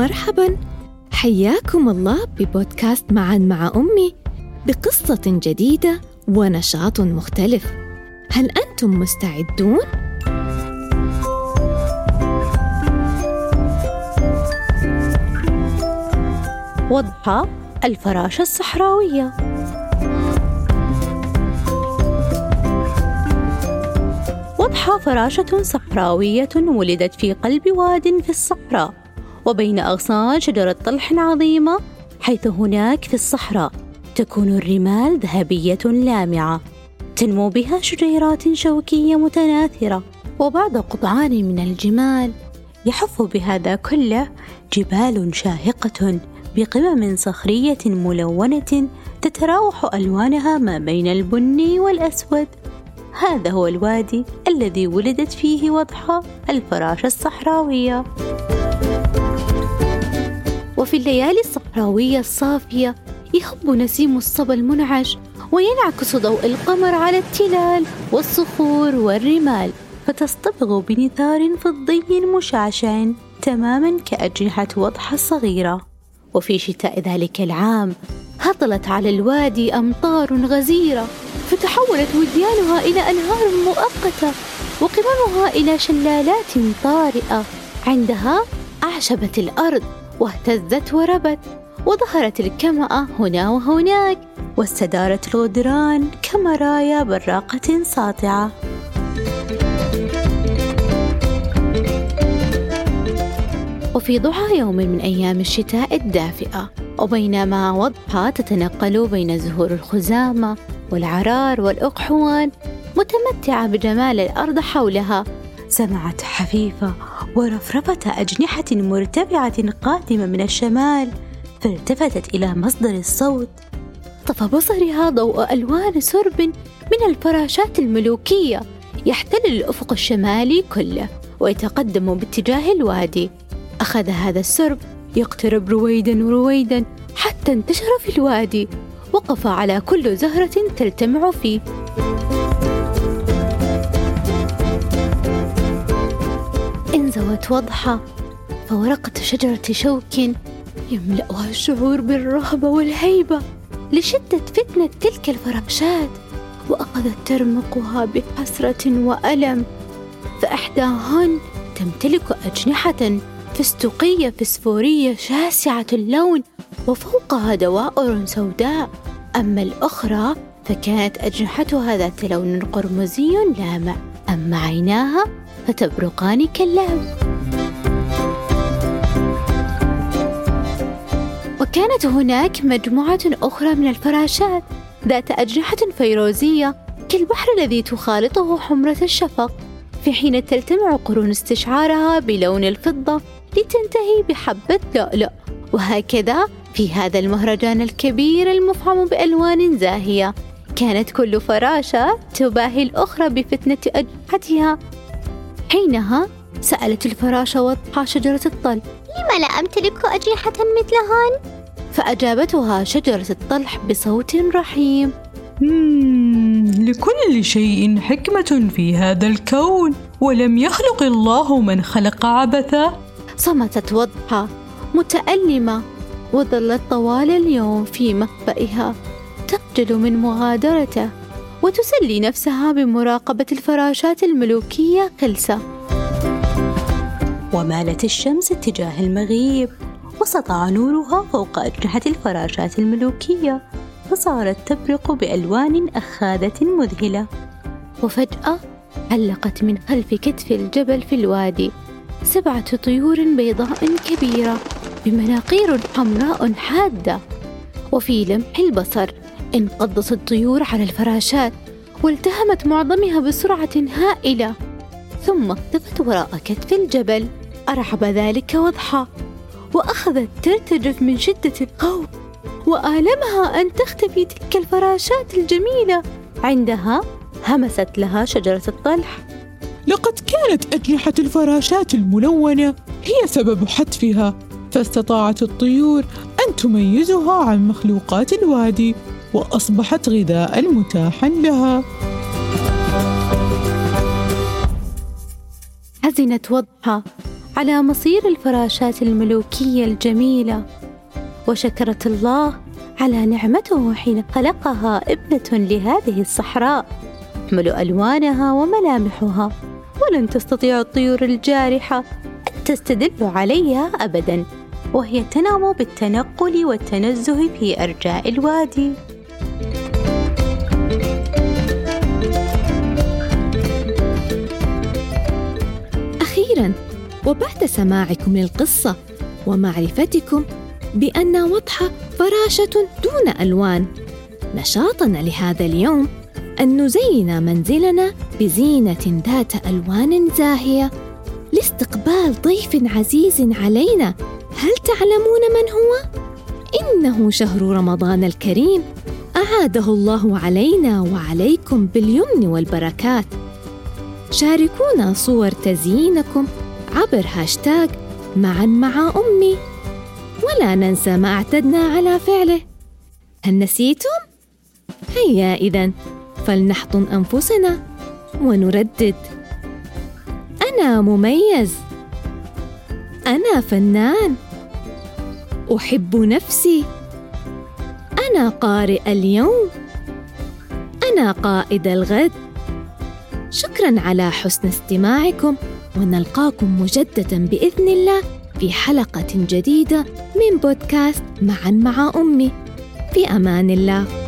مرحبا حياكم الله ببودكاست معا مع أمي بقصة جديدة ونشاط مختلف. هل أنتم مستعدون؟ وضحى الفراشة الصحراوية. وضحى فراشة صحراوية ولدت في قلب واد في الصحراء. وبين أغصان شجرة طلح عظيمة حيث هناك في الصحراء تكون الرمال ذهبية لامعة تنمو بها شجيرات شوكية متناثرة وبعد قطعان من الجمال يحف بهذا كله جبال شاهقة بقمم صخرية ملونة تتراوح ألوانها ما بين البني والأسود. هذا هو الوادي الذي ولدت فيه وضحى الفراشة الصحراوية. وفي الليالي الصحراوية الصافية يهب نسيم الصبا المنعش وينعكس ضوء القمر على التلال والصخور والرمال فتصطبغ بنثار فضي مشعشع تماما كأجنحة وضحى الصغيرة وفي شتاء ذلك العام هطلت على الوادي أمطار غزيرة فتحولت وديانها إلى أنهار مؤقتة وقممها إلى شلالات طارئة. عندها أعشبت الأرض واهتزت وربت وظهرت الكمأة هنا وهناك واستدارت الغدران كمرايا براقة ساطعة. وفي ضحى يوم من أيام الشتاء الدافئة وبينما وضحى تتنقل بين زهور الخزامة والعرار والأقحوان متمتعة بجمال الأرض حولها سمعت حفيفة ورفرفة أجنحة مرتفعة قادمة من الشمال فالتفتت إلى مصدر الصوت. طفى بصرها ضوء ألوان سرب من الفراشات الملوكية يحتل الأفق الشمالي كله ويتقدم باتجاه الوادي. أخذ هذا السرب يقترب رويدا رويدا حتى انتشر في الوادي وقف على كل زهرة تلتمع فيه. انزوت وضحى فورقة شجرة شوك يملأها الشعور بالرهبة والهيبة لشدة فتنة تلك الفراشات وأخذت ترمقها بحسرة وألم. فإحداهن تمتلك أجنحة فستقية فسفورية شاسعة اللون وفوقها دوائر سوداء. أما الأخرى فكانت أجنحتها ذات لون قرمزي لامع. أما عيناها فتبرقان كاللهب وكانت هناك مجموعة أخرى من الفراشات ذات أجنحة فيروزية كالبحر الذي تخالطه حمرة الشفق في حين تلتمع قرون استشعارها بلون الفضة لتنتهي بحبة لؤلؤ. وهكذا في هذا المهرجان الكبير المفعم بألوان زاهية كانت كل فراشة تباهي الأخرى بفتنة أجنحتها حينها سألت الفراشة وضحى شجرة الطل. لم لا أمتلك أجنحة مثلهن؟ فأجابتها شجرة الطلح بصوت رحيم. لكل شيء حكمة في هذا الكون ولم يخلق الله من خلق عبثا. صمتت وضحى متألمة وظلت طوال اليوم في مخبئها تخجل من مغادرته وتسلي نفسها بمراقبة الفراشات الملوكية خلسة. ومالت الشمس اتجاه المغيب وسطع نورها فوق أجنحة الفراشات الملوكية فصارت تبرق بألوان أخاذة مذهلة. وفجأة علقت من خلف كتف الجبل في الوادي سبعة طيور بيضاء كبيرة بمناقير حمراء حادة وفي لمح البصر انقضت الطيور على الفراشات والتهمت معظمها بسرعة هائلة. ثم اختفت وراء كتف الجبل. أرعب ذلك وضحى. وأخذت ترتجف من شدة الخوف وآلمها أن تختفي تلك الفراشات الجميلة. عندها همست لها شجرة الطلح. لقد كانت أجنحة الفراشات الملونة هي سبب حتفها فاستطاعت الطيور أن تميزها عن مخلوقات الوادي. وأصبحت غذاء متاحا لها حزنت وضحى على مصير الفراشات الملوكية الجميلة وشكرت الله على نعمته حين خلقها ابنة لهذه الصحراء. تحمل ألوانها وملامحها ولن تستطيع الطيور الجارحة أن تستدل عليها أبدا وهي تنام بالتنقل والتنزه في أرجاء الوادي. سماعكم للقصة ومعرفتكم بأن وضح فراشة دون ألوان. نشاطنا لهذا اليوم أن نزين منزلنا بزينة ذات ألوان زاهية لاستقبال ضيف عزيز علينا. هل تعلمون من هو؟ إنه شهر رمضان الكريم أعاده الله علينا وعليكم باليمن والبركات. شاركونا صور تزيينكم عبر هاشتاج معا مع أمي. ولا ننسى ما اعتدنا على فعله. هل نسيتم؟ هيا إذا فلنحضن أنفسنا ونردد. أنا مميز. أنا فنان. أحب نفسي. أنا قارئ اليوم. أنا قائد الغد. شكرا على حسن استماعكم. ونلقاكم مجددا بإذن الله في حلقة جديدة من بودكاست معا مع أمي. في أمان الله.